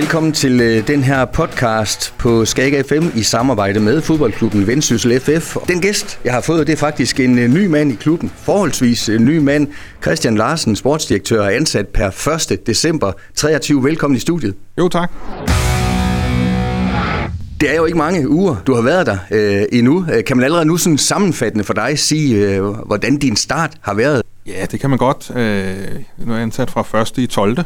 Velkommen til øh, den her podcast på Skag FM i samarbejde med fodboldklubben Vendsyssel FF. Den gæst, jeg har fået, det er faktisk en øh, ny mand i klubben. Forholdsvis en ny mand. Christian Larsen, sportsdirektør, er ansat per 1. december 23. Velkommen i studiet. Jo, tak. Det er jo ikke mange uger, du har været der øh, endnu. Øh, kan man allerede nu sådan sammenfattende for dig sige, øh, hvordan din start har været? Ja, det kan man godt. Øh, nu er jeg ansat fra 1. i 12.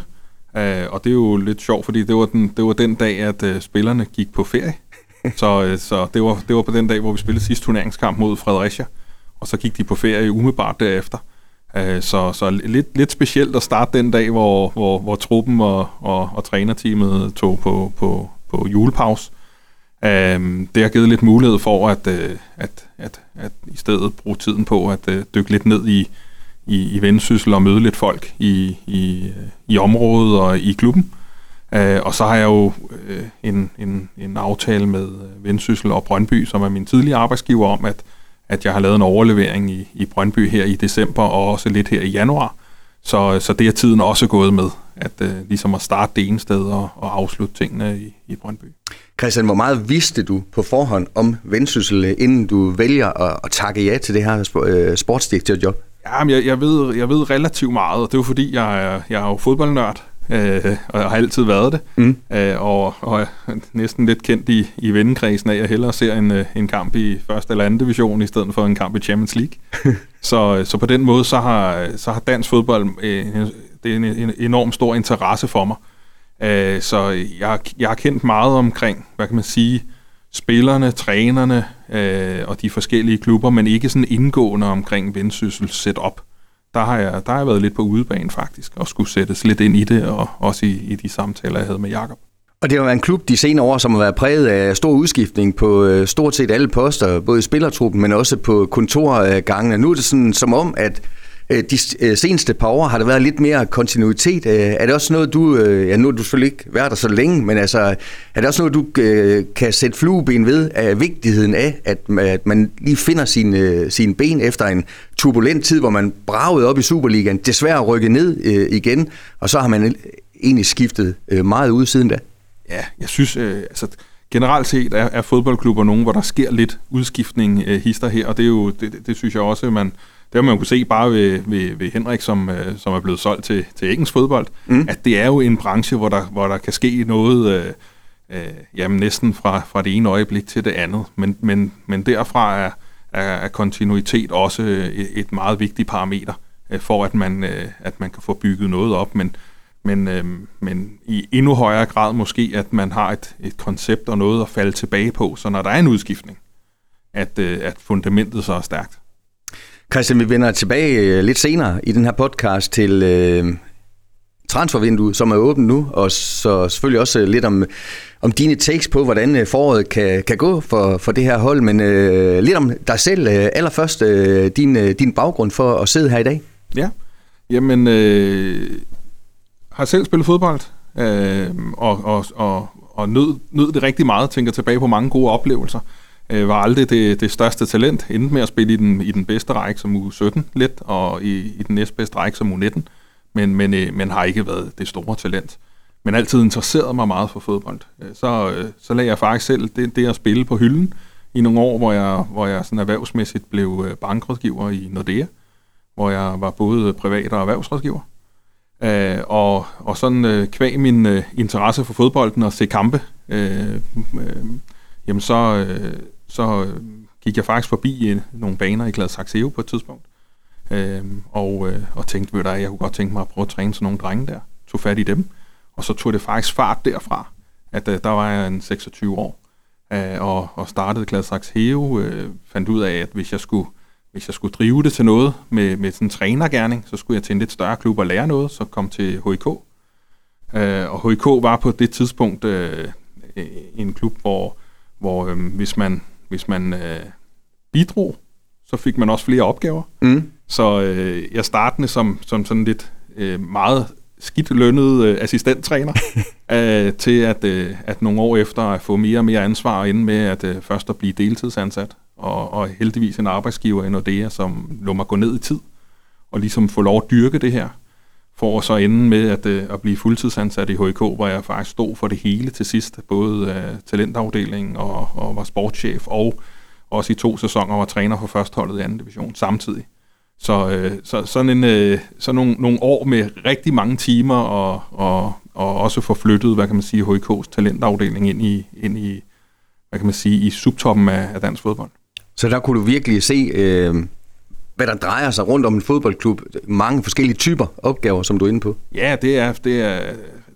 Øh, og det er jo lidt sjovt, fordi det var den, det var den dag, at øh, spillerne gik på ferie. så øh, så det, var, det var på den dag, hvor vi spillede sidste turneringskamp mod Fredericia. Og så gik de på ferie umiddelbart derefter. Øh, så så lidt, lidt specielt at starte den dag, hvor, hvor, hvor truppen og, og, og trænerteamet tog på, på, på julepause. Øh, det har givet lidt mulighed for at, øh, at, at, at i stedet bruge tiden på at øh, dykke lidt ned i, i, i vendsyssel og møde lidt folk i, i, i området og i klubben. Uh, og så har jeg jo øh, en, en, en aftale med øh, Vendsyssel og Brøndby, som er min tidligere arbejdsgiver, om at, at jeg har lavet en overlevering i, i Brøndby her i december og også lidt her i januar. Så, så det er tiden også gået med, at uh, ligesom at starte det ene sted og, og afslutte tingene i, i Brøndby. Christian, hvor meget vidste du på forhånd om Vendsyssel, inden du vælger at, at takke ja til det her sportsdirektørjob? Ja, men jeg, jeg, ved, jeg ved relativt meget, og det er jo fordi, jeg er, jeg er jo fodboldnørd, øh, og jeg har altid været det, mm. øh, og, og er næsten lidt kendt i, i vennekredsen af, at jeg hellere ser en, øh, en kamp i første eller anden division, i stedet for en kamp i Champions League. så, så på den måde, så har, så har dansk fodbold øh, det er en, en enorm stor interesse for mig. Øh, så jeg, jeg har kendt meget omkring, hvad kan man sige, spillerne, trænerne øh, og de forskellige klubber, men ikke sådan indgående omkring vendsyssel setup. Der har, jeg, der har jeg været lidt på udebane faktisk, og skulle sættes lidt ind i det, og også i, i de samtaler, jeg havde med Jakob. Og det har været en klub de senere år, som har været præget af stor udskiftning på øh, stort set alle poster, både i spillertruppen, men også på kontorgangene. Nu er det sådan som om, at Øh, de øh, seneste par år har der været lidt mere kontinuitet. Øh, er det også noget, du... Ja, nu har du selvfølgelig ikke været der så længe, men altså, er det også noget, du kan sætte flueben ved af vigtigheden af, at, man lige finder sine, sine ben efter en turbulent tid, hvor man bragede op i Superligaen, desværre rykket ned igen, og så har man egentlig skiftet meget ud siden da? Ja, jeg synes, øh, altså generelt set er, er fodboldklubber nogen, hvor der sker lidt udskiftning øh, hister her, og det er jo, det, det, det synes jeg også, man, det har man kunne se bare ved, ved, ved Henrik, som, øh, som er blevet solgt til, til engelsk fodbold, mm. at det er jo en branche, hvor der, hvor der kan ske noget øh, øh, jamen næsten fra, fra det ene øjeblik til det andet. Men, men, men derfra er, er, er kontinuitet også et, et meget vigtigt parameter, øh, for at man, øh, at man kan få bygget noget op. Men, men, øh, men i endnu højere grad måske, at man har et, et koncept og noget at falde tilbage på, så når der er en udskiftning, at, øh, at fundamentet så er stærkt. Christian, vi vender tilbage øh, lidt senere i den her podcast til øh, transfervinduet, som er åbent nu, og så selvfølgelig også øh, lidt om, om dine takes på, hvordan øh, foråret kan, kan gå for, for det her hold, men øh, lidt om dig selv. Øh, allerførst øh, din, øh, din baggrund for at sidde her i dag. Ja, jamen, øh, har selv spillet fodbold, øh, og, og, og, og nød, nød det rigtig meget, tænker tilbage på mange gode oplevelser øh, Øh, var aldrig det, det største talent. Endte med at spille i den, i den bedste række som u 17 lidt, og i, i den næstbedste række som u 19, men, men, øh, men har ikke været det store talent. Men altid interesseret mig meget for fodbold. Øh, så, øh, så lagde jeg faktisk selv det, det at spille på hylden i nogle år, hvor jeg, hvor jeg sådan erhvervsmæssigt blev øh, bankrådgiver i Nordea, hvor jeg var både privat og erhvervsrådgiver. Øh, og, og sådan øh, kvæg min øh, interesse for fodbolden og se kampe, øh, øh, jamen så, øh, så øh, gik jeg faktisk forbi øh, nogle baner i Gladsaxeo på et tidspunkt, øh, og, øh, og tænkte, at jeg kunne godt tænke mig at prøve at træne sådan nogle drenge der. Tog fat i dem, og så tog det faktisk fart derfra, at øh, der var jeg en 26 år, øh, og, og startede Gladsaxeo, øh, fandt ud af, at hvis jeg skulle hvis jeg skulle drive det til noget med, med sådan en trænergærning, så skulle jeg til en lidt større klub og lære noget, så kom til HIK. Øh, og HIK var på det tidspunkt øh, en klub, hvor, hvor øh, hvis man hvis man øh, bidrog, så fik man også flere opgaver. Mm. Så øh, jeg startede som, som sådan lidt øh, meget skidt lønnet øh, assistenttræner, øh, til at, øh, at nogle år efter at få mere og mere ansvar og ende med at øh, først at blive deltidsansat, og, og heldigvis en arbejdsgiver i Nordea, som lå mig gå ned i tid, og ligesom få lov at dyrke det her for at så ende med at, øh, at blive fuldtidsansat i HK, hvor jeg faktisk stod for det hele til sidst, både uh, talentafdelingen og, og var sportschef, og også i to sæsoner var træner for førsteholdet i anden division samtidig. Så, øh, så sådan, en, øh, sådan nogle, nogle år med rigtig mange timer og, og, og også få flyttet, hvad kan man sige, HK's talentafdeling ind i, ind i hvad kan man sige, i subtoppen af, af dansk fodbold. Så der kunne du virkelig se, øh, hvad der drejer sig rundt om en fodboldklub. Mange forskellige typer opgaver, som du er inde på. Ja, det er, det er,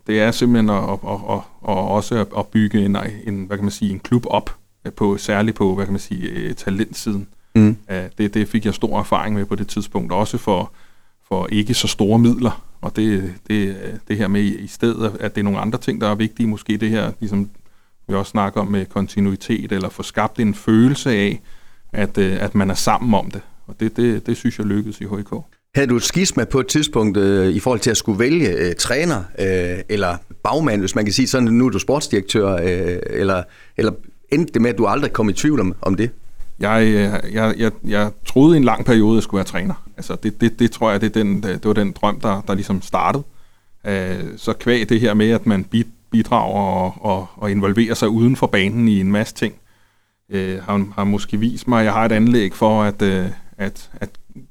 det er simpelthen at, at, at, at, også at bygge en, en, hvad kan man sige, en klub op, på, særligt på hvad kan man sige, øh, talentsiden. Mm. Det, det fik jeg stor erfaring med på det tidspunkt, også for, for ikke så store midler. Og det, det, det her med i stedet, at det er nogle andre ting, der er vigtige, måske det her, ligesom vi også snakker om med kontinuitet, eller få skabt en følelse af, at, øh, at man er sammen om det. Og det, det, det synes jeg lykkedes i HK. Havde du et skisma på et tidspunkt øh, i forhold til at skulle vælge øh, træner øh, eller bagmand, hvis man kan sige sådan, nu er du sportsdirektør, øh, eller, eller endte det med, at du aldrig kom i tvivl om, om det? Jeg, øh, jeg, jeg, jeg troede i en lang periode, at jeg skulle være træner. Altså det, det, det tror jeg, det, den, det var den drøm, der, der ligesom startede. Øh, så kvæg det her med, at man bidrager og, og, og involverer sig uden for banen i en masse ting, øh, har, har måske vist mig, at jeg har et anlæg for at, øh, at, at,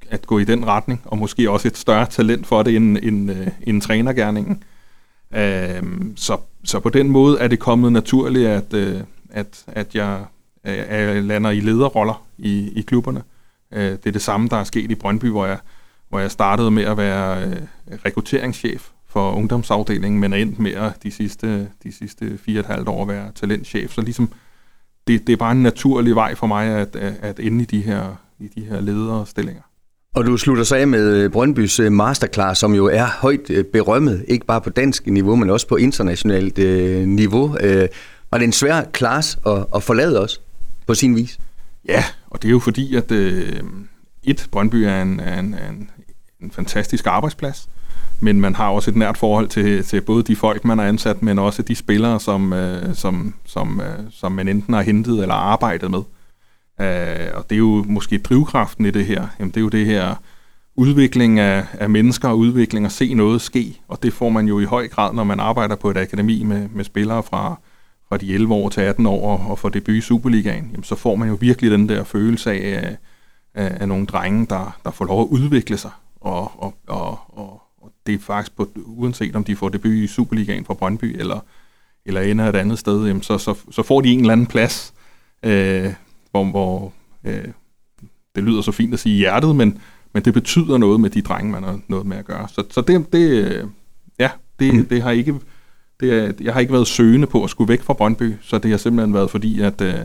at gå i den retning, og måske også et større talent for det end, end, øh, end trænergærningen. Øh, så, så på den måde er det kommet naturligt, at, øh, at, at jeg, øh, lander i lederroller i, i klubberne. Øh, det er det samme, der er sket i Brøndby, hvor jeg, hvor jeg startede med at være øh, rekrutteringschef for ungdomsafdelingen, men er endt med at de sidste, de sidste fire og et halvt år være talentchef. Så ligesom, det, det er bare en naturlig vej for mig at, at ende i de her, i de her lederstillinger. Og du slutter så af med Brøndbys øh, masterclass, som jo er højt øh, berømmet, ikke bare på dansk niveau, men også på internationalt øh, niveau. Øh, var det en svær klasse at, at forlade os på sin vis? Ja, og det er jo fordi, at øh, et, Brøndby er en, en, en, en fantastisk arbejdsplads men man har også et nært forhold til, til både de folk, man har ansat, men også de spillere, som, øh, som, som, øh, som man enten har hentet eller arbejdet med. Øh, og det er jo måske drivkraften i det her. Jamen, det er jo det her udvikling af, af mennesker og udvikling at se noget ske, og det får man jo i høj grad, når man arbejder på et akademi med, med spillere fra, fra de 11 år til 18 år og får debut i Superligaen, jamen, så får man jo virkelig den der følelse af, af, af nogle drenge, der, der får lov at udvikle sig. Og, og, og, og, det er faktisk på, uanset om de får debut i Superligaen fra Brøndby, eller, eller ender et andet sted, jamen så, så, så får de en eller anden plads, øh, hvor, hvor øh, det lyder så fint at sige hjertet, men, men det betyder noget med de drenge, man har noget med at gøre. Så, så det, det, ja, det, mm. det har ikke, det jeg har ikke været søgende på at skulle væk fra Brøndby, så det har simpelthen været fordi, at, øh,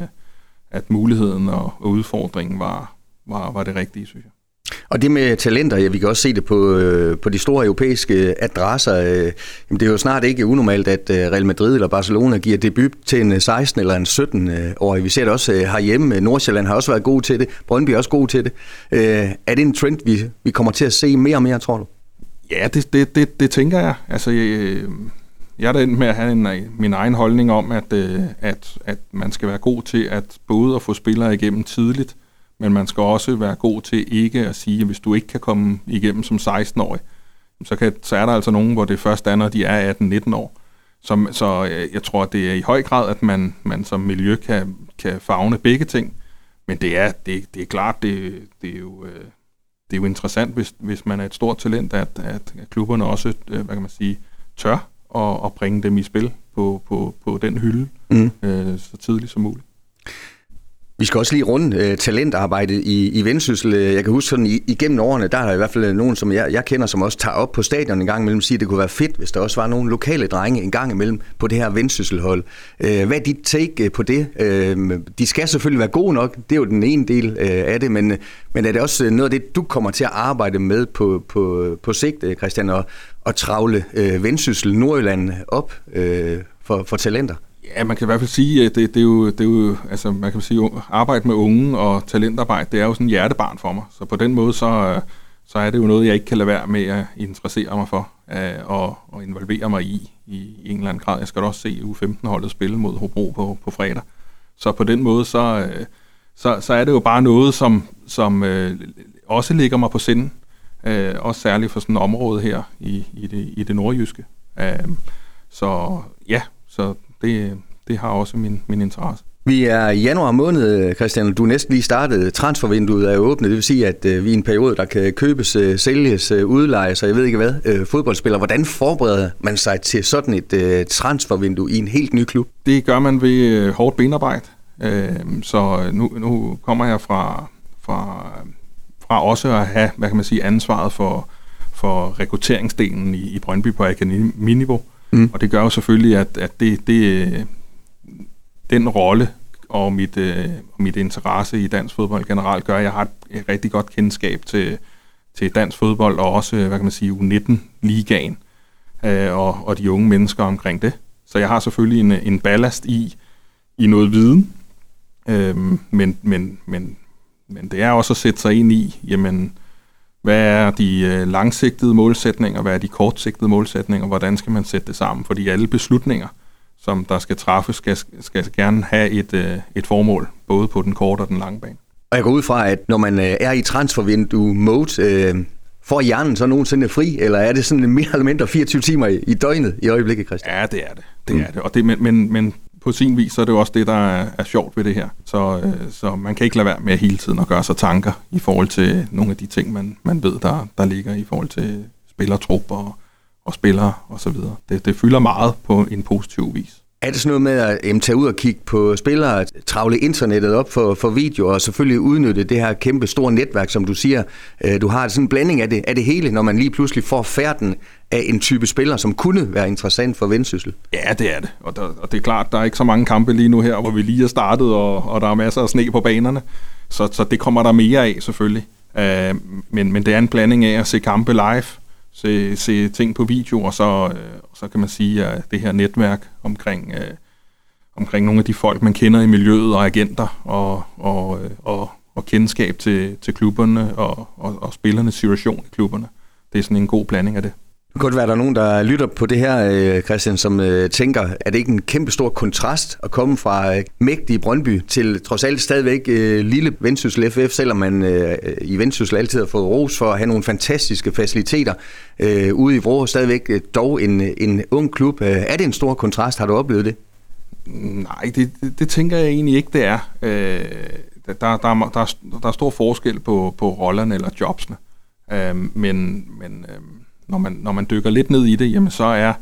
at muligheden og, og udfordringen var, var, var det rigtige, synes jeg. Og det med talenter, ja, vi kan også se det på, øh, på de store europæiske adresser. Øh, jamen, det er jo snart ikke unormalt, at øh, Real Madrid eller Barcelona giver debut til en øh, 16 eller en 17-årig. Øh, vi ser det også øh, herhjemme. Nordsjælland har også været god til det. Brøndby er også god til det. Er det en trend, vi, vi kommer til at se mere og mere, tror du? Ja, det, det, det, det tænker jeg. Altså, jeg, jeg er da med at have en, min egen holdning om, at, at, at man skal være god til at både at få spillere igennem tidligt, men man skal også være god til ikke at sige, at hvis du ikke kan komme igennem som 16-årig, så, kan, så er der altså nogen, hvor det først er, når de er 18-19 år. Så, så øh, jeg tror, det er i høj grad, at man, man som miljø kan, kan fagne begge ting. Men det er, det, det er klart, det, det, er jo, øh, det er jo interessant, hvis, hvis man er et stort talent, at, at klubberne også, øh, hvad kan man sige, tør at, at bringe dem i spil på, på, på den hylde mm. øh, så tidligt som muligt. Vi skal også lige runde øh, talentarbejdet i, i Vendsyssel. Øh, jeg kan huske sådan i, igennem årene, der er der i hvert fald øh, nogen, som jeg, jeg kender, som også tager op på stadion en gang imellem og siger, at det kunne være fedt, hvis der også var nogle lokale drenge en gang imellem på det her Vendsysselhold. Øh, hvad er dit take øh, på det? Øh, de skal selvfølgelig være gode nok, det er jo den ene del øh, af det, men, men er det også noget af det, du kommer til at arbejde med på, på, på sigt, Christian, at, at travle øh, Vendsyssel, Nordjylland op øh, for, for talenter? Ja, man kan i hvert fald sige, at det, det, er, jo, det er jo, altså man kan sige, arbejde med unge og talentarbejde, det er jo sådan en hjertebarn for mig. Så på den måde, så, så er det jo noget, jeg ikke kan lade være med at interessere mig for øh, og, og involvere mig i, i en eller anden grad. Jeg skal da også se U15-holdet spille mod Hobro på, på fredag. Så på den måde, så, øh, så, så er det jo bare noget, som, som øh, også ligger mig på sinden. Også særligt for sådan et område her i, i, det, i det nordjyske. Så ja, så det, det har også min, min interesse. Vi er i januar måned, Christian, du næsten lige startet. Transfervinduet er åbnet, det vil sige, at øh, vi er i en periode, der kan købes, øh, sælges, øh, udlejes, og jeg ved ikke hvad, fodboldspillere. Hvordan forbereder man sig til sådan et transfervindue i en helt ny klub? Det gør man ved hårdt benarbejde. Øh, så nu, nu kommer jeg fra, fra, fra også at have, hvad kan man sige, ansvaret for, for rekrutteringsdelen i, i Brøndby på akademiniveau. Mm. Og det gør jo selvfølgelig, at, at det, det, øh, den rolle og mit, øh, mit interesse i dansk fodbold generelt gør, at jeg har et rigtig godt kendskab til, til dansk fodbold og også, hvad kan man sige, U19-ligaen øh, og, og de unge mennesker omkring det. Så jeg har selvfølgelig en, en ballast i, i noget viden, øh, men, men, men, men det er også at sætte sig ind i, jamen, hvad er de øh, langsigtede målsætninger, hvad er de kortsigtede målsætninger, hvordan skal man sætte det sammen? Fordi alle beslutninger, som der skal træffes, skal, skal gerne have et, øh, et formål, både på den korte og den lange bane. Og jeg går ud fra, at når man øh, er i transfervindue-mode, øh, får hjernen så nogensinde fri, eller er det sådan mere eller mindre 24 timer i, i døgnet i øjeblikket, Christian? Ja, det er det. det, mm. er det. Og det men, men, men på sin vis, så er det jo også det, der er, er sjovt ved det her. Så, øh, så man kan ikke lade være med hele tiden at gøre sig tanker i forhold til nogle af de ting, man, man ved, der, der ligger i forhold til spillertrup og, og spillere osv. Det, det fylder meget på en positiv vis. Er det sådan noget med at jamen, tage ud og kigge på spillere, travle internettet op for, for video, og selvfølgelig udnytte det her kæmpe store netværk, som du siger. Øh, du har sådan en blanding af det, af det hele, når man lige pludselig får færden af en type spiller, som kunne være interessant for Vendsyssel. Ja, det er det. Og, der, og det er klart, der er ikke så mange kampe lige nu her, hvor vi lige er startet, og, og der er masser af sne på banerne. Så, så det kommer der mere af, selvfølgelig. Uh, men, men det er en blanding af at se kampe live, se, se ting på video, og så, øh, så kan man sige, at det her netværk omkring, øh, omkring nogle af de folk, man kender i miljøet, og agenter, og, og, øh, og, og kendskab til, til klubberne, og, og, og spillernes situation i klubberne. Det er sådan en god blanding af det. Det kunne være, der er nogen, der lytter på det her, øh, Christian, som øh, tænker, er det ikke en kæmpe stor kontrast at komme fra øh, mægtige Brøndby til trods alt stadigvæk lille Vendsyssel FF, selvom man i Vendsyssel altid har fået ros for at have nogle fantastiske faciliteter ude i Vrå, stadigvæk dog en, en ung klub. Er det en stor kontrast? Har du oplevet det? Nej, det, det, det tænker jeg egentlig ikke, det er. der, der, der, der, der er stor forskel på, på rollerne eller jobsene. men men når man, når man dykker lidt ned i det, jamen så er,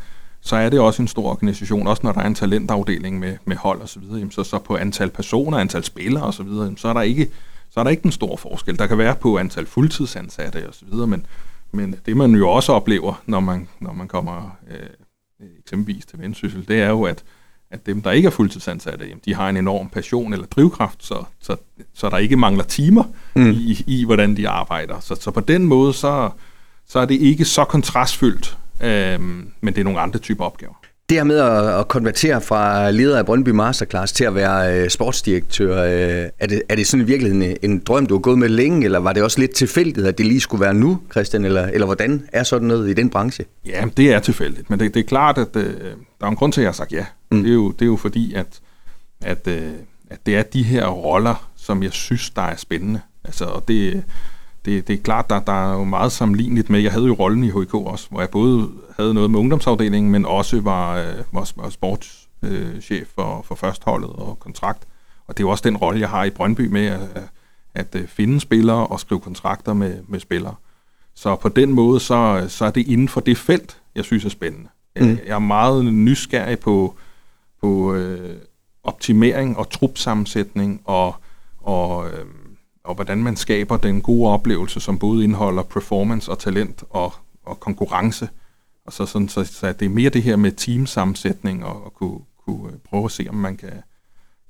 så er det også en stor organisation, også når der er en talentafdeling med, med hold og så så, så på antal personer, antal spillere og så videre, så er der ikke så er der ikke en stor forskel. Der kan være på antal fuldtidsansatte videre, men, men det man jo også oplever, når man, når man kommer øh, eksempelvis til Vendsyssel, det er jo, at, at dem, der ikke er fuldtidsansatte, jamen, de har en enorm passion eller drivkraft, så, så, så der ikke mangler timer mm. i, i, hvordan de arbejder. Så, så på den måde, så, så er det ikke så kontrastfyldt, øh, men det er nogle andre typer opgaver. Det her med at, konvertere fra leder af Brøndby Masterclass til at være øh, sportsdirektør, øh, er, det, er det sådan i virkeligheden en, en drøm, du har gået med længe, eller var det også lidt tilfældigt, at det lige skulle være nu, Christian, eller, eller hvordan er sådan noget i den branche? Ja, det er tilfældigt, men det, det er klart, at øh, der er en grund til, at jeg har sagt ja. Mm. Det, er jo, det er jo fordi, at, at, øh, at det er de her roller, som jeg synes, der er spændende. Altså, og det, det, det er klart, der, der er jo meget sammenligneligt med, jeg havde jo rollen i HK også, hvor jeg både havde noget med ungdomsafdelingen, men også var, øh, var, var sportschef øh, for, for førstholdet og kontrakt. Og det er jo også den rolle, jeg har i Brøndby med at, at, at øh, finde spillere og skrive kontrakter med, med spillere. Så på den måde, så, så er det inden for det felt, jeg synes er spændende. Mm. Jeg, jeg er meget nysgerrig på, på øh, optimering og trupsammensætning og, og øh, og hvordan man skaber den gode oplevelse, som både indeholder performance og talent og, og konkurrence. Og så, sådan, så, så det er mere det her med teamsammensætning og, og kunne, kunne øh, prøve at se, om man kan,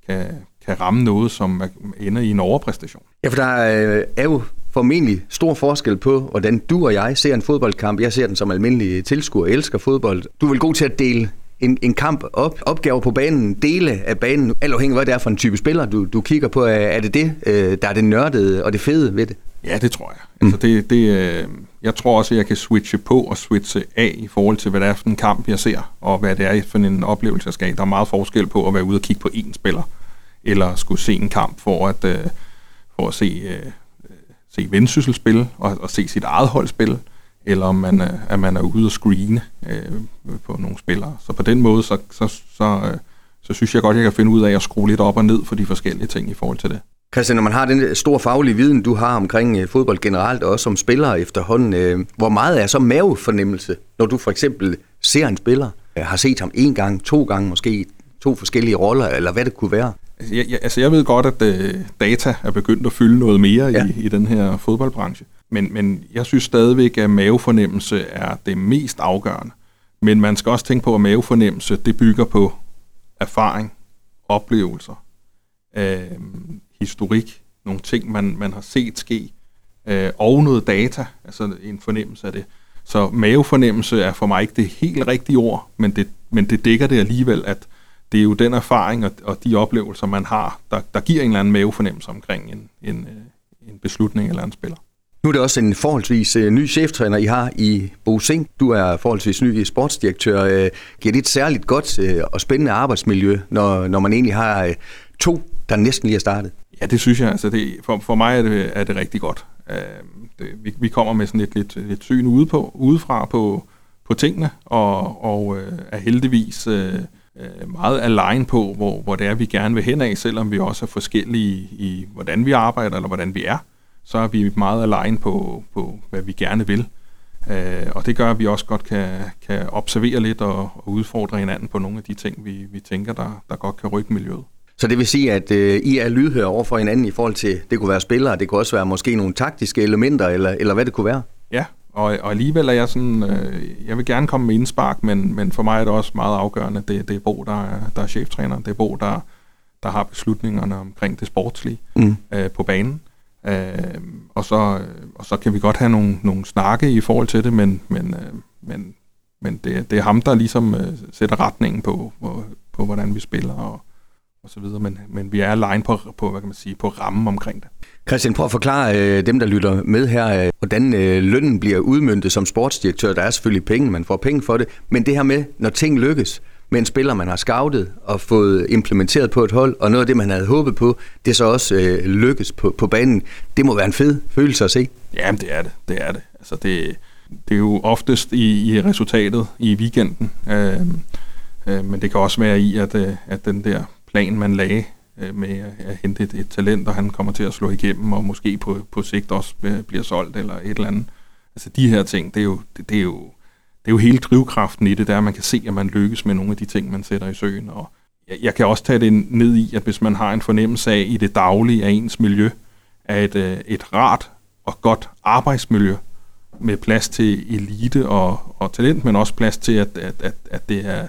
kan, kan ramme noget, som ender i en overpræstation. Ja, for der øh, er jo formentlig stor forskel på, hvordan du og jeg ser en fodboldkamp. Jeg ser den som almindelig tilskuer og elsker fodbold. Du er vel god til at dele en, en kamp op, opgaver på banen, dele af banen, alt afhængig af, hvad det er for en type spiller, du, du kigger på. Er det det, øh, der er det nørdede og det fede ved det? Ja, det tror jeg. Mm. Altså det, det, øh, jeg tror også, at jeg kan switche på og switche af i forhold til, hvad det er for en kamp, jeg ser, og hvad det er for en oplevelse, jeg skal have. Der er meget forskel på at være ude og kigge på én spiller, eller skulle se en kamp for at, øh, for at se, se Vendsyssel spille og, og se sit eget hold spille, eller om man, er, at man er ude og screene øh, på nogle spillere. Så på den måde, så, så, så, øh, så synes jeg godt, jeg kan finde ud af at skrue lidt op og ned for de forskellige ting i forhold til det. Christian, når man har den store faglige viden, du har omkring øh, fodbold generelt, og også som spiller efterhånden, øh, hvor meget er så mavefornemmelse, når du for eksempel ser en spiller, øh, har set ham en gang, to gange måske, to forskellige roller, eller hvad det kunne være? Altså, jeg, jeg, altså jeg ved godt, at øh, data er begyndt at fylde noget mere ja. i, i den her fodboldbranche. Men, men jeg synes stadigvæk, at mavefornemmelse er det mest afgørende. Men man skal også tænke på, at mavefornemmelse, det bygger på erfaring, oplevelser, øh, historik, nogle ting, man, man har set ske, øh, og noget data, altså en fornemmelse af det. Så mavefornemmelse er for mig ikke det helt rigtige ord, men det, men det dækker det alligevel, at det er jo den erfaring og, og de oplevelser, man har, der, der giver en eller anden mavefornemmelse omkring en, en, øh, en beslutning eller en spiller. Nu er det også en forholdsvis øh, ny cheftræner, I har i Bo Sing. Du er forholdsvis ny sportsdirektør. Øh, giver det et særligt godt øh, og spændende arbejdsmiljø, når, når man egentlig har to, der næsten lige er startet? Ja, det synes jeg. Altså det, for, for mig er det, er det rigtig godt. Det, vi, vi kommer med sådan et lidt, lidt syn ude på, udefra på, på tingene, og, og er heldigvis meget align på, hvor, hvor det er, vi gerne vil hen af, selvom vi også er forskellige i, hvordan vi arbejder, eller hvordan vi er så er vi meget alene på, på hvad vi gerne vil. Øh, og det gør, at vi også godt kan, kan observere lidt og, og udfordre hinanden på nogle af de ting, vi, vi tænker, der, der godt kan rykke miljøet. Så det vil sige, at øh, I er lydhøre over for hinanden i forhold til, det kunne være spillere, det kunne også være måske nogle taktiske elementer, eller, eller hvad det kunne være? Ja, og, og alligevel er jeg sådan, øh, jeg vil gerne komme med indspark, men, men for mig er det også meget afgørende, det, det er Bo, der er, der er cheftræner, det er Bo, der, der har beslutningerne omkring det sportslige mm. øh, på banen. Øh, og, så, og så kan vi godt have nogle, nogle snakke i forhold til det, men, men, øh, men, men det, det er ham, der ligesom øh, sætter retningen på, på, på, hvordan vi spiller og, og så videre. Men, men vi er alene på, på, hvad kan man sige, på rammen omkring det. Christian, prøv at forklare øh, dem, der lytter med her, øh, hvordan øh, lønnen bliver udmyndtet som sportsdirektør. Der er selvfølgelig penge, man får penge for det, men det her med, når ting lykkes, med en spiller, man har scoutet og fået implementeret på et hold, og noget af det, man havde håbet på, det så også øh, lykkes på, på banen. Det må være en fed følelse at se. Jamen, det er det. Det er det. Altså, det, det er jo oftest i, i resultatet i weekenden, øh, øh, men det kan også være i, at, øh, at den der plan, man lagde øh, med at, at hente et, et talent, og han kommer til at slå igennem, og måske på, på sigt også bliver solgt eller et eller andet. Altså de her ting, det er jo, det, det er jo det er jo hele drivkraften i det, der man kan se, at man lykkes med nogle af de ting, man sætter i søen. Og jeg, jeg kan også tage det ned i, at hvis man har en fornemmelse af i det daglige af ens miljø, at et, øh, et rart og godt arbejdsmiljø med plads til elite og, og talent, men også plads til, at, at, at, at det, er,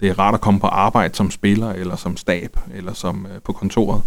det er rart at komme på arbejde som spiller, eller som stab, eller som øh, på kontoret.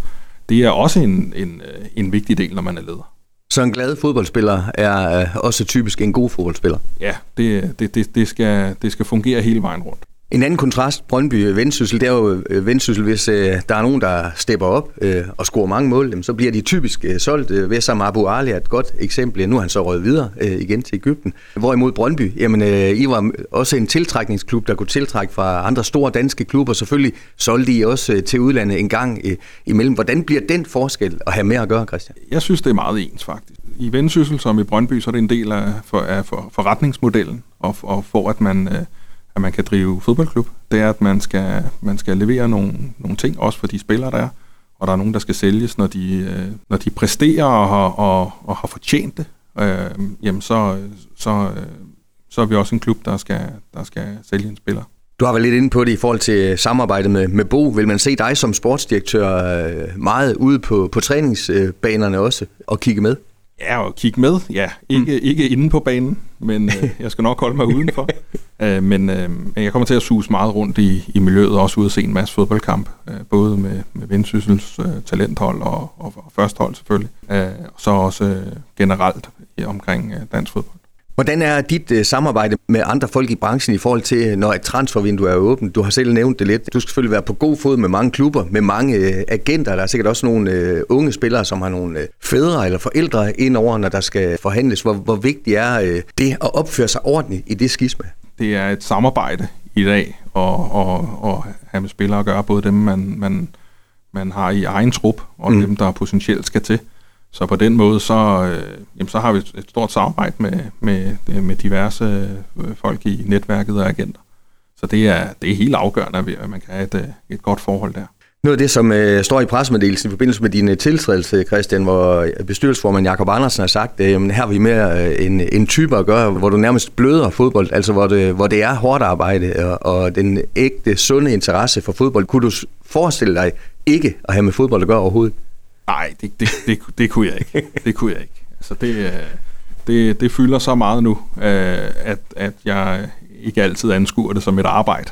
Det er også en, en, øh, en vigtig del, når man er leder. Så en glad fodboldspiller er øh, også typisk en god fodboldspiller? Ja, det, det, det, det, skal, det skal fungere hele vejen rundt. En anden kontrast, Brøndby Vendsyssel, det er jo øh, Vendsyssel, hvis øh, der er nogen, der stepper op øh, og scorer mange mål, jamen, så bliver de typisk øh, solgt. Øh, Vessam Abu Ali er et godt eksempel. Nu er han så røget videre øh, igen til Ægypten. Hvorimod Brøndby, jamen, øh, I var også en tiltrækningsklub, der kunne tiltrække fra andre store danske klubber. Selvfølgelig solgte I også øh, til udlandet en gang øh, imellem. Hvordan bliver den forskel at have med at gøre, Christian? Jeg synes, det er meget ens faktisk. I Vendsyssel som i Brøndby, så er det en del af, for, af for, forretningsmodellen, og, og for at man... Øh, at man kan drive fodboldklub, det er, at man skal, man skal levere nogle, nogle ting, også for de spillere, der er. Og der er nogen, der skal sælges, når de, øh, når de præsterer og har, og, og har fortjent det. Øh, jamen, så, så, øh, så er vi også en klub, der skal, der skal sælge en spiller. Du har været lidt inde på det i forhold til samarbejdet med, med Bo. Vil man se dig som sportsdirektør øh, meget ude på, på træningsbanerne også og kigge med? Ja, og kigge med. Ja, ikke, mm. ikke inde på banen, men øh, jeg skal nok holde mig udenfor. øh, men øh, jeg kommer til at suge meget rundt i, i miljøet, og også ud og se en masse fodboldkamp, øh, både med, med Vendsyssels øh, talenthold og, og, og førsthold selvfølgelig, øh, og så også øh, generelt omkring øh, dansk fodbold. Hvordan er dit uh, samarbejde med andre folk i branchen i forhold til, når et transfervindue er åbent? Du har selv nævnt det lidt. Du skal selvfølgelig være på god fod med mange klubber, med mange uh, agenter. Der er sikkert også nogle uh, unge spillere, som har nogle uh, fædre eller forældre ind over, når der skal forhandles. Hvor, hvor vigtigt er uh, det at opføre sig ordentligt i det skisme? Det er et samarbejde i dag, og, og, og have med spillere at gøre, både dem, man, man, man har i egen trup, og mm. dem, der potentielt skal til så på den måde, så, øh, jamen, så har vi et stort samarbejde med, med, med diverse øh, folk i netværket og agenter. Så det er, det er helt afgørende, at man kan have et, øh, et godt forhold der. Noget af det, som øh, står i pressemeddelelsen i forbindelse med din øh, tiltrædelse, Christian, hvor bestyrelsesformand Jakob Andersen har sagt, at øh, her er vi mere øh, en, en type at gøre, hvor du nærmest bløder fodbold, altså hvor det, hvor det er hårdt arbejde og, og den ægte, sunde interesse for fodbold. Kunne du forestille dig ikke at have med fodbold at gøre overhovedet? Nej, det, det, det, det kunne jeg ikke. Det kunne jeg ikke. Altså det, øh, det, det fylder så meget nu, øh, at, at jeg ikke altid anskuer det som et arbejde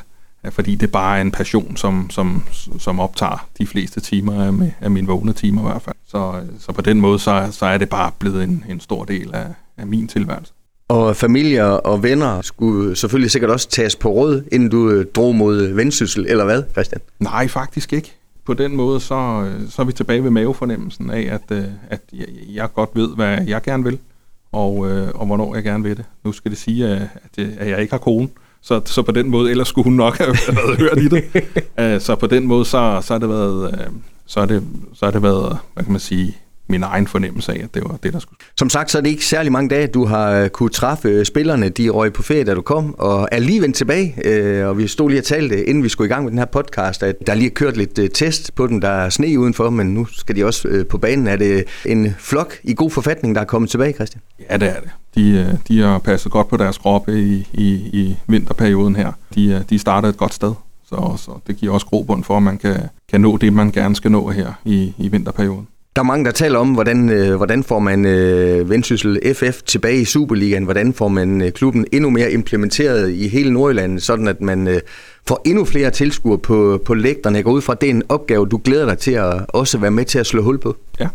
fordi det bare er en passion, som, som, som optager de fleste timer af, af mine vågne timer i hvert fald. Så, så på den måde, så, så er det bare blevet en, en stor del af, af min tilværelse. Og familier og venner skulle selvfølgelig sikkert også tages på råd, inden du øh, drog mod vendsyssel, eller hvad, Christian? Nej, faktisk ikke. På den måde, så, øh, så er vi tilbage ved mavefornemmelsen af, at, øh, at jeg, jeg godt ved, hvad jeg gerne vil, og, øh, og hvornår jeg gerne vil det. Nu skal det sige, at, at jeg ikke har kone, så, så på den måde, ellers skulle hun nok have været hørt i det. Så på den måde, så, så har det været, så har det, så har det været, hvad kan man sige, min egen fornemmelse af, at det var det, der skulle. Som sagt, så er det ikke særlig mange dage, du har øh, kunne træffe spillerne. De røg på ferie, da du kom, og er lige vendt tilbage. Og vi stod lige og talte, inden vi skulle i gang med den her podcast, at der lige kørt lidt test på dem. Der er sne udenfor, men nu skal de også på banen. Er det en flok i god forfatning, der er kommet tilbage, Christian? Ja, det er det. De, øh, de har passet godt på deres kroppe i, i, i vinterperioden her. De, øh, de starter et godt sted, så, så det giver også grobund for, at man kan, kan nå det, man gerne skal nå her i, i vinterperioden. Der er mange, der taler om, hvordan, øh, hvordan får man øh, Vendsyssel FF tilbage i Superligaen? Hvordan får man øh, klubben endnu mere implementeret i hele Nordjylland, sådan at man øh, får endnu flere tilskuere på, på lægterne? Jeg går ud fra, at det er en opgave, du glæder dig til at også være med til at slå hul på. Ja,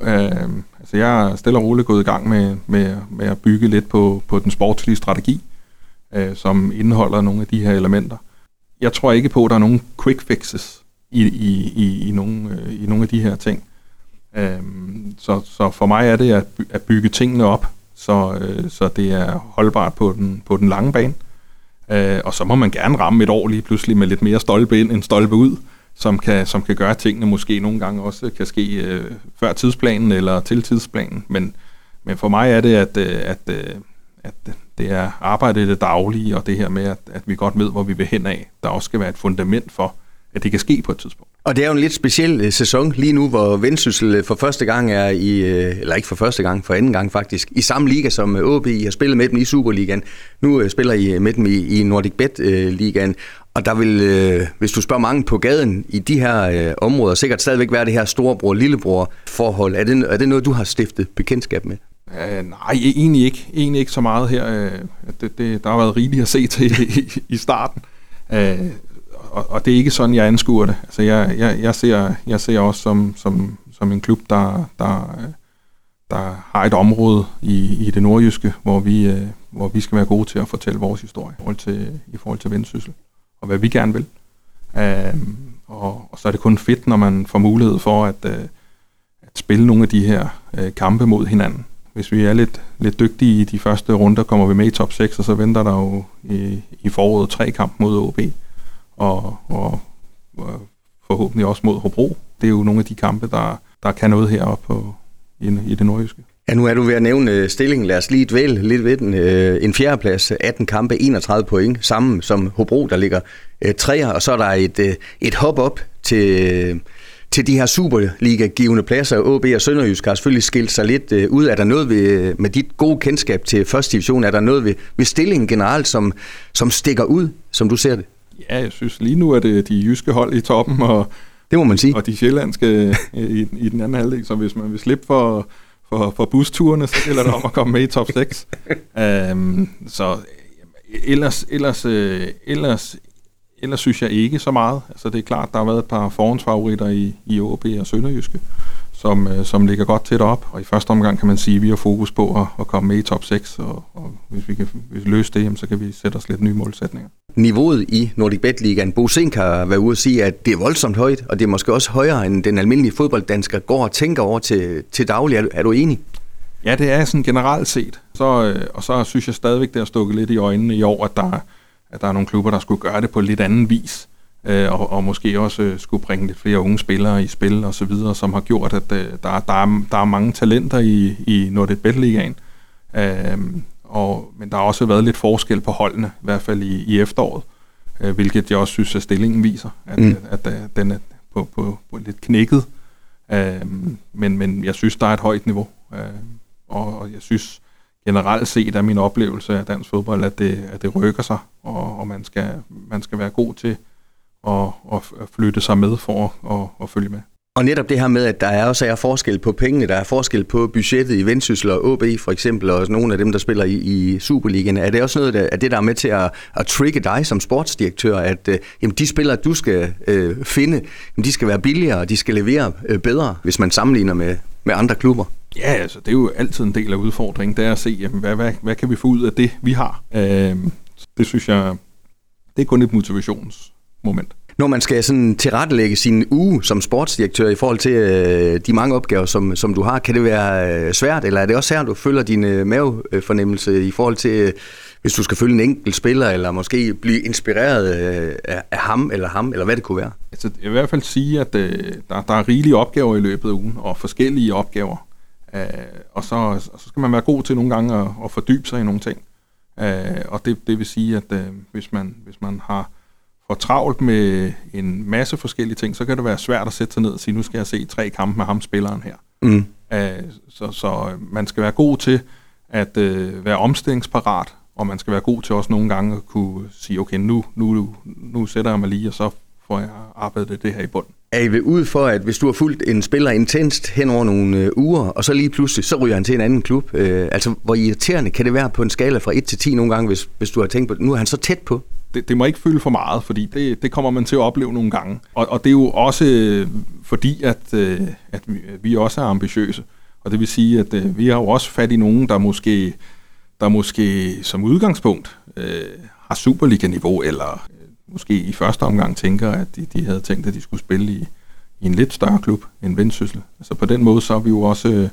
øh, Altså jeg er stille og roligt gået i gang med, med, med at bygge lidt på, på den sportslige strategi, øh, som indeholder nogle af de her elementer. Jeg tror ikke på, at der er nogen quick fixes i, i, i, i, nogle, øh, i nogle af de her ting. Øh, så, så for mig er det at, at bygge tingene op, så, øh, så det er holdbart på den, på den lange bane. Øh, og så må man gerne ramme et år lige pludselig med lidt mere stolpe ind end stolpe ud som kan, som kan gøre, at tingene måske nogle gange også kan ske øh, før tidsplanen eller til tidsplanen. Men, men for mig er det, at, øh, at, øh, at det er arbejdet i det daglige, og det her med, at, at vi godt ved, hvor vi vil hen af, der også skal være et fundament for, at det kan ske på et tidspunkt. Og det er jo en lidt speciel øh, sæson lige nu, hvor Vendsyssel øh, for første gang er i, øh, eller ikke for første gang, for anden gang faktisk, i samme liga som OB. I har spillet med dem i Superligaen. Nu spiller I med dem i, i Nordic Bet-ligaen. Og der vil, hvis du spørger mange på gaden i de her områder, sikkert stadigvæk være det her storebror-lillebror-forhold. Er det, er det noget, du har stiftet bekendtskab med? Uh, nej, e-, egentlig ikke. Egentlig ikke så meget her. Uh, det, det, der har været rigeligt at se til i, i starten. Uh, og, og det er ikke sådan, jeg anskuer det. Altså, jeg, jeg, jeg, ser, jeg ser også som, som, som en klub, der, der, der har et område i, i det nordjyske, hvor vi, øh, hvor vi skal være gode til at fortælle vores historie i forhold til, i forhold til vendsyssel og hvad vi gerne vil. Øh, og, og så er det kun fedt, når man får mulighed for at, øh, at spille nogle af de her øh, kampe mod hinanden. Hvis vi er lidt, lidt dygtige i de første runder, kommer vi med i top 6, og så venter der jo i, i foråret tre kampe mod OB, og, og, og forhåbentlig også mod Hobro. Det er jo nogle af de kampe, der, der kan noget heroppe på, i, i det nordjyske. Ja, nu er du ved at nævne øh, stillingen. Lad os lige dvæle lidt ved den. Øh, en fjerdeplads, 18 kampe, 31 point, sammen som Hobro, der ligger øh, træer, og så er der et, et hop op til, til de her Superliga-givende pladser. OB og Sønderjysk har selvfølgelig skilt sig lidt ud. Er der noget ved, med dit gode kendskab til første division, er der noget ved, ved stillingen generelt, som, som stikker ud, som du ser det? Ja, jeg synes lige nu er det de jyske hold i toppen, og, det må man sige. og de sjællandske i, i den anden halvdel, så hvis man vil slippe for for, for busturene, så gælder det om at komme med i top 6. um, øhm, så ellers, ellers, øh, ellers, ellers synes jeg ikke så meget. Altså det er klart, der har været et par forhåndsfavoritter i, i OB og Sønderjyske, som, øh, som ligger godt tæt op. Og i første omgang kan man sige, at vi har fokus på at, at komme med i top 6, og, og hvis vi kan hvis vi løse det, så kan vi sætte os lidt nye målsætninger. Niveauet i Nordic Bet Ligaen, Bo Sink har været ude at sige, at det er voldsomt højt, og det er måske også højere, end den almindelige fodbolddansker går og tænker over til, til daglig. Er, er du enig? Ja, det er sådan generelt set. Så, øh, og så synes jeg stadigvæk, det har stukket lidt i øjnene i år, at der, at der er nogle klubber, der skulle gøre det på lidt anden vis. Øh, og, og måske også øh, skulle bringe lidt flere unge spillere i spil og så videre, som har gjort, at øh, der, der, er, der er mange talenter i, i Nordnet Ligaen. Øh, og, men der har også været lidt forskel på holdene, i hvert fald i, i efteråret, øh, hvilket jeg også synes, at stillingen viser, at, mm. at, at, at den er på, på, på lidt knækket. Øh, men, men jeg synes, der er et højt niveau, øh, og, og jeg synes generelt set er min oplevelse af dansk fodbold, at det, at det rykker sig, og, og man, skal, man skal være god til at, at flytte sig med for at, at, at følge med. Og netop det her med, at der er også er forskel på pengene, der er forskel på budgettet i Vendsyssel og OB for eksempel, og nogle af dem, der spiller i, i Superligaen. Er det også noget af det, der er med til at, at trigge dig som sportsdirektør, at øh, jamen, de spillere, du skal øh, finde, jamen, de skal være billigere, og de skal levere øh, bedre, hvis man sammenligner med, med andre klubber? Ja, altså det er jo altid en del af udfordringen, det er at se, jamen, hvad, hvad, hvad kan vi få ud af det, vi har. Øh, det synes jeg, det er kun et motivationsmoment når man skal sådan tilrettelægge sin uge som sportsdirektør i forhold til øh, de mange opgaver, som, som du har, kan det være øh, svært, eller er det også her, du følger din øh, mavefornemmelse i forhold til, øh, hvis du skal følge en enkelt spiller, eller måske blive inspireret øh, af, af ham eller ham, eller hvad det kunne være? Altså, jeg vil i hvert fald sige, at øh, der, der er rigelige opgaver i løbet af ugen, og forskellige opgaver. Øh, og så, så skal man være god til nogle gange at, at fordybe sig i nogle ting. Øh, og det, det vil sige, at øh, hvis, man, hvis man har for travlt med en masse forskellige ting, så kan det være svært at sætte sig ned og sige, nu skal jeg se tre kampe med ham, spilleren her. Mm. Uh, så, så man skal være god til at uh, være omstillingsparat, og man skal være god til også nogle gange at kunne sige, okay, nu, nu, nu sætter jeg mig lige, og så får jeg arbejdet det her i bunden. Er I ud for, at hvis du har fulgt en spiller intenst hen over nogle øh, uger, og så lige pludselig, så ryger han til en anden klub, øh, altså hvor irriterende kan det være på en skala fra 1 til 10 nogle gange, hvis, hvis du har tænkt på, nu er han så tæt på? Det, det må ikke fylde for meget, fordi det, det kommer man til at opleve nogle gange. Og, og det er jo også øh, fordi, at, øh, at vi også er ambitiøse. Og det vil sige, at øh, vi har jo også fat i nogen, der måske, der måske som udgangspunkt øh, har Superliga-niveau, eller øh, måske i første omgang tænker, at de, de havde tænkt, at de skulle spille i, i en lidt større klub end Vendsyssel. Altså på den måde, så er vi jo også øh,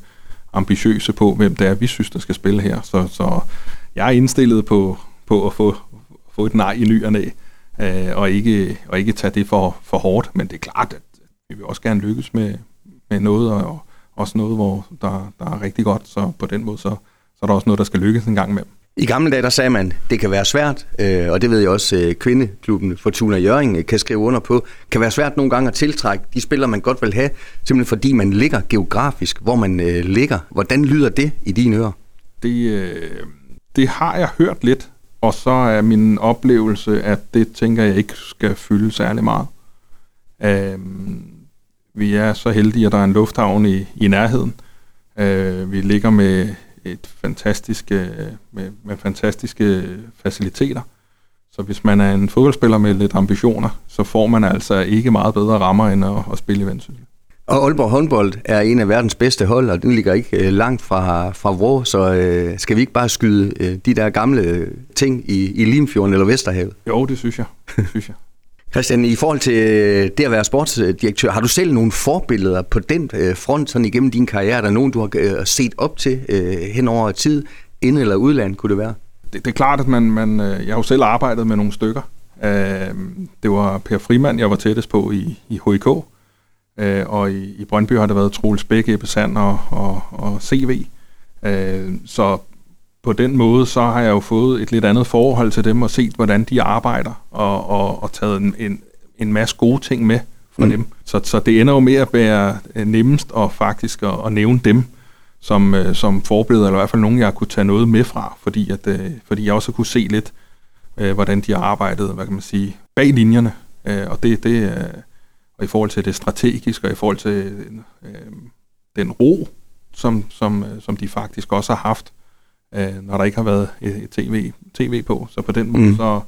ambitiøse på, hvem det er, vi synes, der skal spille her. Så, så jeg er indstillet på, på at få få et nej i ny og næ, øh, og, ikke, og ikke tage det for, for hårdt. Men det er klart, at vi vil også gerne lykkes med, med noget, og også noget, hvor der, der er rigtig godt. Så på den måde, så, så er der også noget, der skal lykkes en gang med. I gamle dage, der sagde man, det kan være svært, øh, og det ved jeg også, øh, kvindeklubben Fortuna Jørgen øh, kan skrive under på, kan være svært nogle gange at tiltrække de spillere, man godt vil have, simpelthen fordi man ligger geografisk, hvor man øh, ligger. Hvordan lyder det i dine ører? Det, øh, det har jeg hørt lidt, og så er min oplevelse, at det tænker jeg ikke skal fylde særlig meget. Øh, vi er så heldige, at der er en lufthavn i, i nærheden. Øh, vi ligger med et fantastiske, øh, med, med fantastiske faciliteter. Så hvis man er en fodboldspiller med lidt ambitioner, så får man altså ikke meget bedre rammer end at, at spille i Vendsyssel. Og Aalborg håndbold er en af verdens bedste hold, og den ligger ikke øh, langt fra, fra Vrå, så øh, skal vi ikke bare skyde øh, de der gamle øh, ting i, i Limfjorden eller Vesterhavet? Jo, det synes jeg. Det synes jeg. Christian, i forhold til øh, det at være sportsdirektør, har du selv nogle forbilleder på den øh, front sådan igennem din karriere? Er der nogen, du har set op til hen over tid, ind eller udland, kunne det være? Det, det er klart, at man, man, jeg har jo selv arbejdet med nogle stykker. Det var Per Frimand, jeg var tættest på i, i HIK, Øh, og i, i Brøndby har det været Troels Bæk, Ebbe Sand og, og, og CV. Øh, så på den måde, så har jeg jo fået et lidt andet forhold til dem og set, hvordan de arbejder og, og, og taget en, en, en masse gode ting med fra mm. dem. Så, så det ender jo med at være øh, nemmest og faktisk at, at nævne dem som, øh, som forbilleder, eller i hvert fald nogen, jeg kunne tage noget med fra, fordi, at, øh, fordi jeg også kunne se lidt, hvordan de har arbejdet, hvad kan man sige, bag linjerne. Og det, det, og i forhold til det strategiske, og i forhold til øh, den ro, som, som, øh, som de faktisk også har haft, øh, når der ikke har været et, TV, TV på. Så på den måde, mm. så,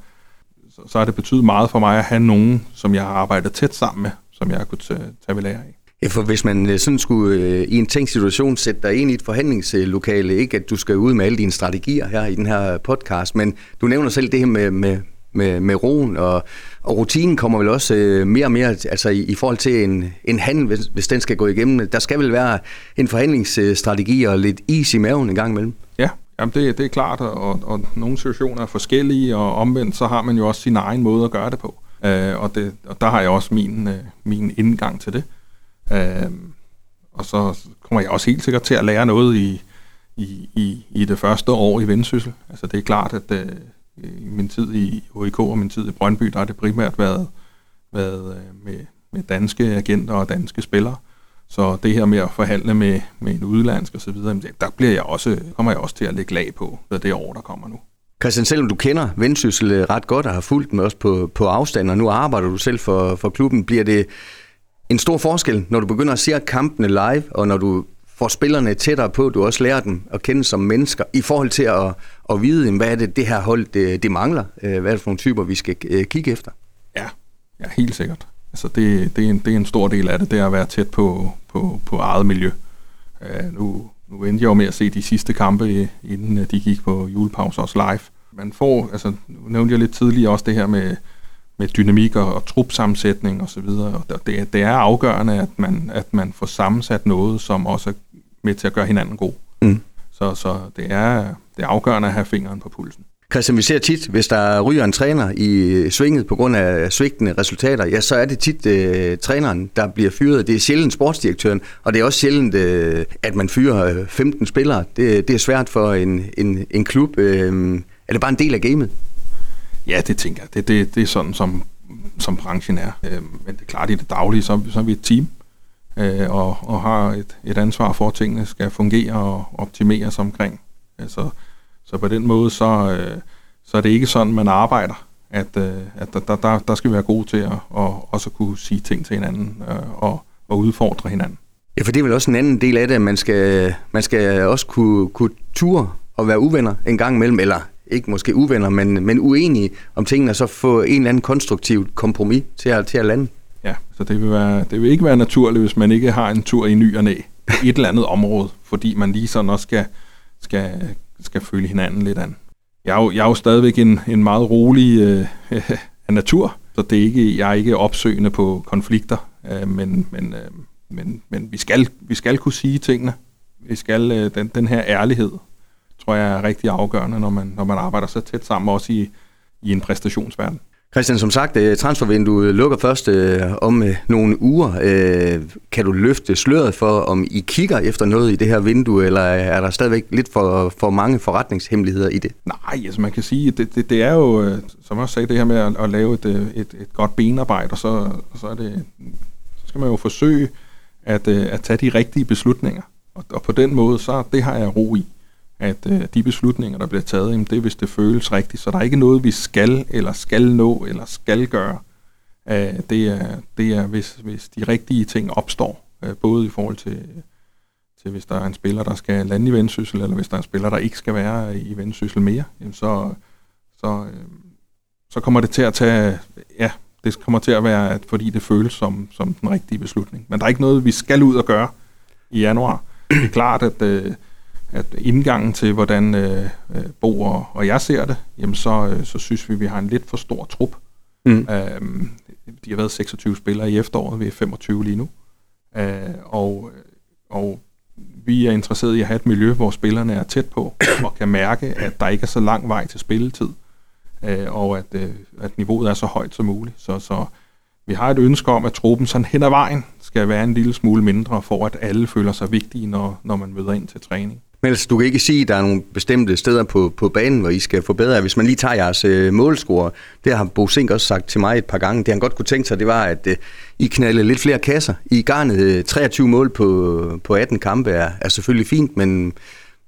så, så har det betydet meget for mig at have nogen, som jeg har arbejdet tæt sammen med, som jeg kunne tage, tage ved lære af. Ja, for hvis man øh, sådan skulle øh, i en tænkt situation sætte dig ind i et forhandlingslokale, ikke at du skal ud med alle dine strategier her i den her podcast, men du nævner selv det her med, med, med, med roen, og, og rutinen kommer vel også øh, mere og mere altså i, i forhold til en, en handel, hvis, hvis den skal gå igennem. Der skal vel være en forhandlingsstrategi og lidt is i maven en gang imellem. Ja, jamen det, det er klart, og, og nogle situationer er forskellige, og omvendt så har man jo også sin egen måde at gøre det på. Øh, og, det, og der har jeg også min, øh, min indgang til det. Øh, og så kommer jeg også helt sikkert til at lære noget i, i, i, i det første år i Vendsyssel. Altså det er klart, at øh, i min tid i HIK og min tid i Brøndby, der har det primært været, været øh, med, med danske agenter og danske spillere. Så det her med at forhandle med, med en udlandsk osv., der bliver jeg også, kommer jeg også til at lægge lag på det år, der kommer nu. Christian, selvom du kender Vendsyssel øh, ret godt og har fulgt dem også på, på afstand, og nu arbejder du selv for, for klubben, bliver det en stor forskel, når du begynder at se kampene live, og når du får spillerne tættere på, du også lærer dem at kende som mennesker, i forhold til at, at vide, hvad er det, det her hold, det, det mangler? Øh, hvad er det for nogle typer, vi skal øh, kigge efter? Ja, ja helt sikkert. Altså det, det, er en, det er en stor del af det, det er at være tæt på, på, på eget miljø. Uh, nu, nu endte jeg jo med at se de sidste kampe, inden de gik på julepause også live. Man får, altså nu nævnte jeg lidt tidligere også det her med, med dynamik og, og trupsammensætning og så videre. Og det, det er afgørende, at man, at man får sammensat noget, som også er med til at gøre hinanden god. Mm. Så, så det, er, det er afgørende at have fingeren på pulsen. Christian, vi ser tit, hvis der ryger en træner i svinget på grund af svigtende resultater, ja, så er det tit uh, træneren, der bliver fyret. Det er sjældent sportsdirektøren, og det er også sjældent, uh, at man fyrer 15 spillere. Det, det er svært for en, en, en klub. Uh, er det bare en del af gamet? Ja, det tænker jeg. Det, det, det er sådan, som, som branchen er. Øh, men det er klart, i det daglige, så, så er vi et team, øh, og, og har et, et ansvar for, at tingene skal fungere og optimeres omkring. Altså, så på den måde, så, øh, så er det ikke sådan, man arbejder. At, øh, at der, der, der skal vi være gode til at og også kunne sige ting til hinanden øh, og, og udfordre hinanden. Ja, for det er vel også en anden del af det, at man skal, man skal også kunne, kunne ture og være uvenner en gang imellem, eller ikke måske uvenner, men, men uenige om tingene, og så få en eller anden konstruktiv kompromis til at, til at lande. Ja, så det vil, være, det vil ikke være naturligt, hvis man ikke har en tur i ny og næ på et eller andet område, fordi man lige sådan også skal, skal, skal følge hinanden lidt an. Jeg er jo, jeg er jo stadigvæk en, en meget rolig øh, øh, natur, så det er ikke, jeg er ikke opsøgende på konflikter, øh, men, men, øh, men, men vi, skal, vi skal kunne sige tingene. Vi skal, øh, den, den her ærlighed, tror jeg er rigtig afgørende, når man, når man arbejder så tæt sammen, også i, i en præstationsverden. Christian, som sagt, øh, transfervinduet lukker først øh, om øh, nogle uger. Øh, kan du løfte sløret for, om I kigger efter noget i det her vindue, eller er der stadigvæk lidt for, for mange forretningshemmeligheder i det? Nej, altså man kan sige, det, det, det er jo, øh, som jeg også sagde, det her med at, at lave et, øh, et, et godt benarbejde, og så, så, er det, så skal man jo forsøge at, at tage de rigtige beslutninger. Og, og på den måde, så det har jeg ro i at øh, de beslutninger, der bliver taget, jamen, det er, hvis det føles rigtigt. Så der er ikke noget, vi skal, eller skal nå, eller skal gøre. Øh, det, er, det er, hvis, hvis de rigtige ting opstår, øh, både i forhold til, til, hvis der er en spiller, der skal lande i vendsyssel, eller hvis der er en spiller, der ikke skal være i vendsyssel mere, jamen, så, så, øh, så kommer det til at tage, ja, det kommer til at være, at, fordi det føles som, som den rigtige beslutning. Men der er ikke noget, vi skal ud og gøre i januar. Det er klart, at øh, at indgangen til, hvordan øh, øh, Bo og, og jeg ser det, jamen så, øh, så synes vi, vi har en lidt for stor trup. Mm. Øhm, de har været 26 spillere i efteråret, vi er 25 lige nu. Øh, og, og vi er interesseret i at have et miljø, hvor spillerne er tæt på, og kan mærke, at der ikke er så lang vej til spilletid, øh, og at, øh, at niveauet er så højt som muligt. Så, så vi har et ønske om, at truppen sådan hen ad vejen skal være en lille smule mindre, for at alle føler sig vigtige, når, når man møder ind til træning. Men altså, du kan ikke sige, at der er nogle bestemte steder på, på banen, hvor I skal forbedre Hvis man lige tager jeres øh, målscore, det har Bo Sink også sagt til mig et par gange, det han godt kunne tænke sig, det var, at øh, I knaldede lidt flere kasser. I garnet øh, 23 mål på, på 18 kampe er, er selvfølgelig fint, men,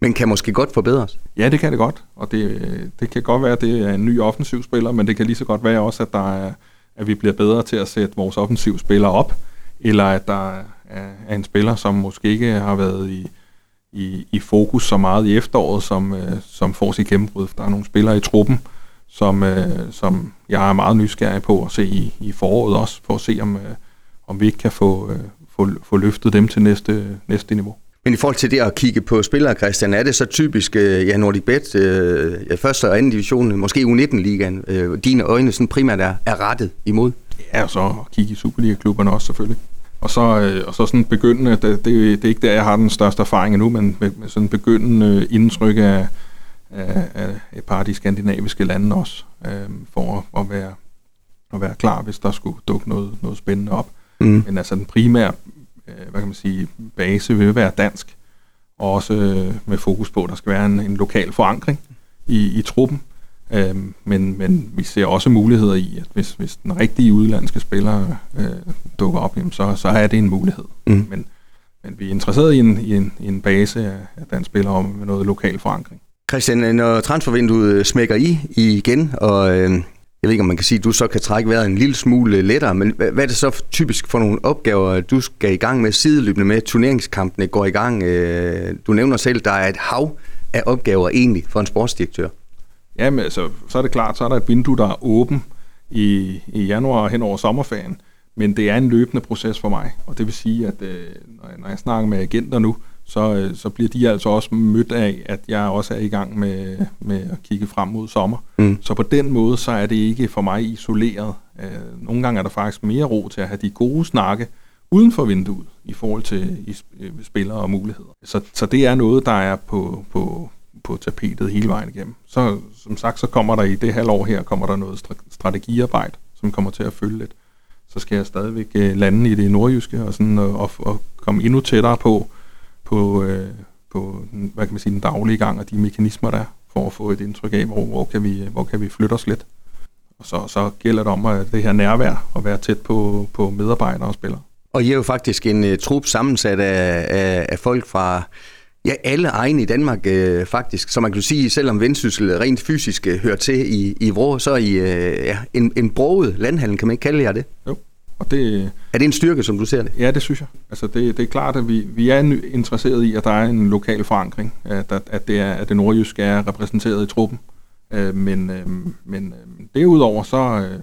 men kan måske godt forbedres. Ja, det kan det godt, og det, det kan godt være, at det er en ny offensivspiller, men det kan lige så godt være også, at, der er, at vi bliver bedre til at sætte vores offensivspillere op, eller at der er, er en spiller, som måske ikke har været i i, i fokus så meget i efteråret, som, øh, som får sit gennembrud. Der er nogle spillere i truppen, som, øh, som jeg er meget nysgerrig på at se i, i foråret også, for at se, om, øh, om vi ikke kan få, øh, få, få løftet dem til næste, næste niveau. Men i forhold til det at kigge på spillere, Christian, er det så typisk, øh, ja, Nordic Bet, øh, ja, første og anden division, måske U19-ligaen, øh, dine øjne sådan primært er, er rettet imod? Ja, og så at kigge i Superliga-klubberne også selvfølgelig. Og så, øh, og så sådan begyndende, det, det, det er ikke der, jeg har den største erfaring endnu, men med, med sådan begyndende indtryk af, af, af et par af de skandinaviske lande også, øh, for at, at være, og være klar, hvis der skulle dukke noget, noget spændende op. Mm. Men altså den primære øh, hvad kan man sige, base vil være dansk, og også øh, med fokus på, at der skal være en, en lokal forankring i, i truppen. Øhm, men, men vi ser også muligheder i, at hvis, hvis den rigtige udlandske spiller øh, dukker op, jamen, så, så er det en mulighed. Mm. Men, men vi er interesseret i en, i en, i en base af, af dansk spillere med noget lokal forankring. Christian, når transfervinduet smækker i igen, og øh, jeg ved ikke, om man kan sige, at du så kan trække vejret en lille smule lettere, men hvad er det så typisk for nogle opgaver, du skal i gang med sideløbende med, turneringskampene går i gang? Øh, du nævner selv, at der er et hav af opgaver egentlig for en sportsdirektør. Jamen, altså, så er det klart, så er der et vindue, der er åben i, i januar hen over sommerferien, men det er en løbende proces for mig, og det vil sige, at øh, når, jeg, når jeg snakker med agenter nu, så, øh, så bliver de altså også mødt af, at jeg også er i gang med, med at kigge frem mod sommer. Mm. Så på den måde, så er det ikke for mig isoleret. Øh, nogle gange er der faktisk mere ro til at have de gode snakke uden for vinduet i forhold til i, øh, spillere og muligheder. Så, så det er noget, der er på, på, på tapetet hele vejen igennem. Så som sagt, så kommer der i det halvår her, kommer der noget strategiarbejde, som kommer til at følge lidt. Så skal jeg stadigvæk øh, lande i det nordjyske og, sådan, og, og, og komme endnu tættere på, på, øh, på hvad kan man sige, den daglige gang og de mekanismer, der er, for at få et indtryk af, hvor, hvor, kan, vi, hvor kan vi flytte os lidt. Og så, så gælder det om at det her nærvær og være tæt på, på medarbejdere og spillere. Og I er jo faktisk en uh, trup sammensat af, af, af folk fra ja, alle egne i Danmark uh, faktisk. Så man kan sige, selvom Vendsyssel rent fysisk uh, hører til i, i Vrå, så er I uh, ja, en, en broget landhandel, kan man ikke kalde jer det? Jo. Og det, er det en styrke, som du ser det? Ja, det synes jeg. Altså det, det er klart, at vi, vi er interesseret i, at der er en lokal forankring, at, at, det, er, at det nordjyske er repræsenteret i truppen. Øh, men øh, men øh, derudover, så, øh,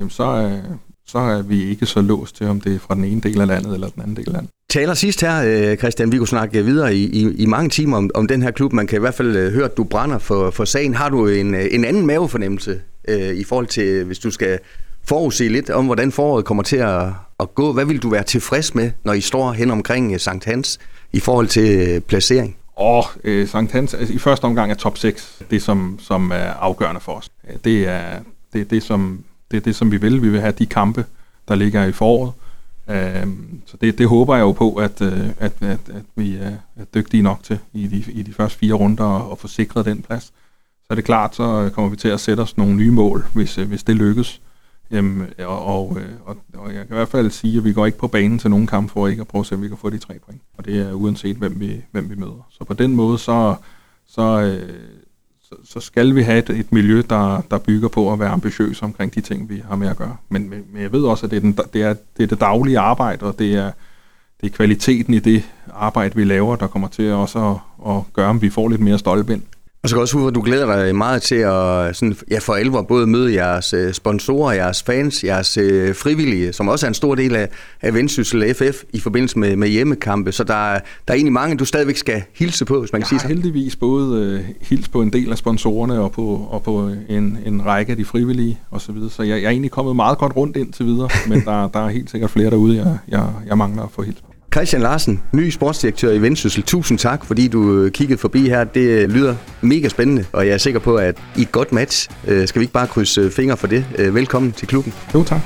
jamen, så, øh, så er vi ikke så låst til, om det er fra den ene del af landet eller den anden del af landet. Taler sidst her, øh, Christian, vi kunne snakke øh, videre i, i, i mange timer om, om den her klub. Man kan i hvert fald øh, høre, at du brænder for, for sagen. Har du en, en anden mavefornemmelse øh, i forhold til, hvis du skal forudse lidt om, hvordan foråret kommer til at, at gå. Hvad vil du være tilfreds med, når I står hen omkring Sankt Hans i forhold til placering? Og øh, Sankt Hans, altså, i første omgang er top 6 det, som, som er afgørende for os. Det er det, er det, som, det, er det, som vi vil. Vi vil have de kampe, der ligger i foråret. Øh, så det, det håber jeg jo på, at, øh, at, at, at vi er, dygtige nok til i de, i de første fire runder og, og få sikret den plads. Så er det klart, så kommer vi til at sætte os nogle nye mål, hvis, øh, hvis det lykkes. Øhm, og, og, øh, og, og jeg kan i hvert fald sige, at vi går ikke på banen til nogen kamp for ikke at prøve at se, om vi kan få de tre point. Og det er uanset, hvem vi, hvem vi møder. Så på den måde, så, så, så, så skal vi have et, et miljø, der, der bygger på at være ambitiøs omkring de ting, vi har med at gøre. Men, men, men jeg ved også, at det er, den, det, er, det er det daglige arbejde, og det er, det er kvaliteten i det arbejde, vi laver, der kommer til også at, at gøre, om vi får lidt mere stolpind. Og så kan også at du glæder dig meget til at sådan, ja, for alvor både møde jeres øh, sponsorer, jeres fans, jeres øh, frivillige, som også er en stor del af, af Vendsyssel FF i forbindelse med, med hjemmekampe. Så der, der er egentlig mange, du stadigvæk skal hilse på, hvis man kan jeg sige så. heldigvis både øh, hils på en del af sponsorerne og på, og på en, en række af de frivillige osv. Så, videre. så jeg, jeg er egentlig kommet meget godt rundt indtil videre, men der, der er helt sikkert flere derude, jeg, jeg, jeg mangler at få hils på. Christian Larsen, ny sportsdirektør i Vendsyssel. Tusind tak, fordi du øh, kiggede forbi her. Det øh, lyder mega spændende, og jeg er sikker på, at i et godt match øh, skal vi ikke bare krydse fingre for det. Velkommen til klubben. Jo, tak.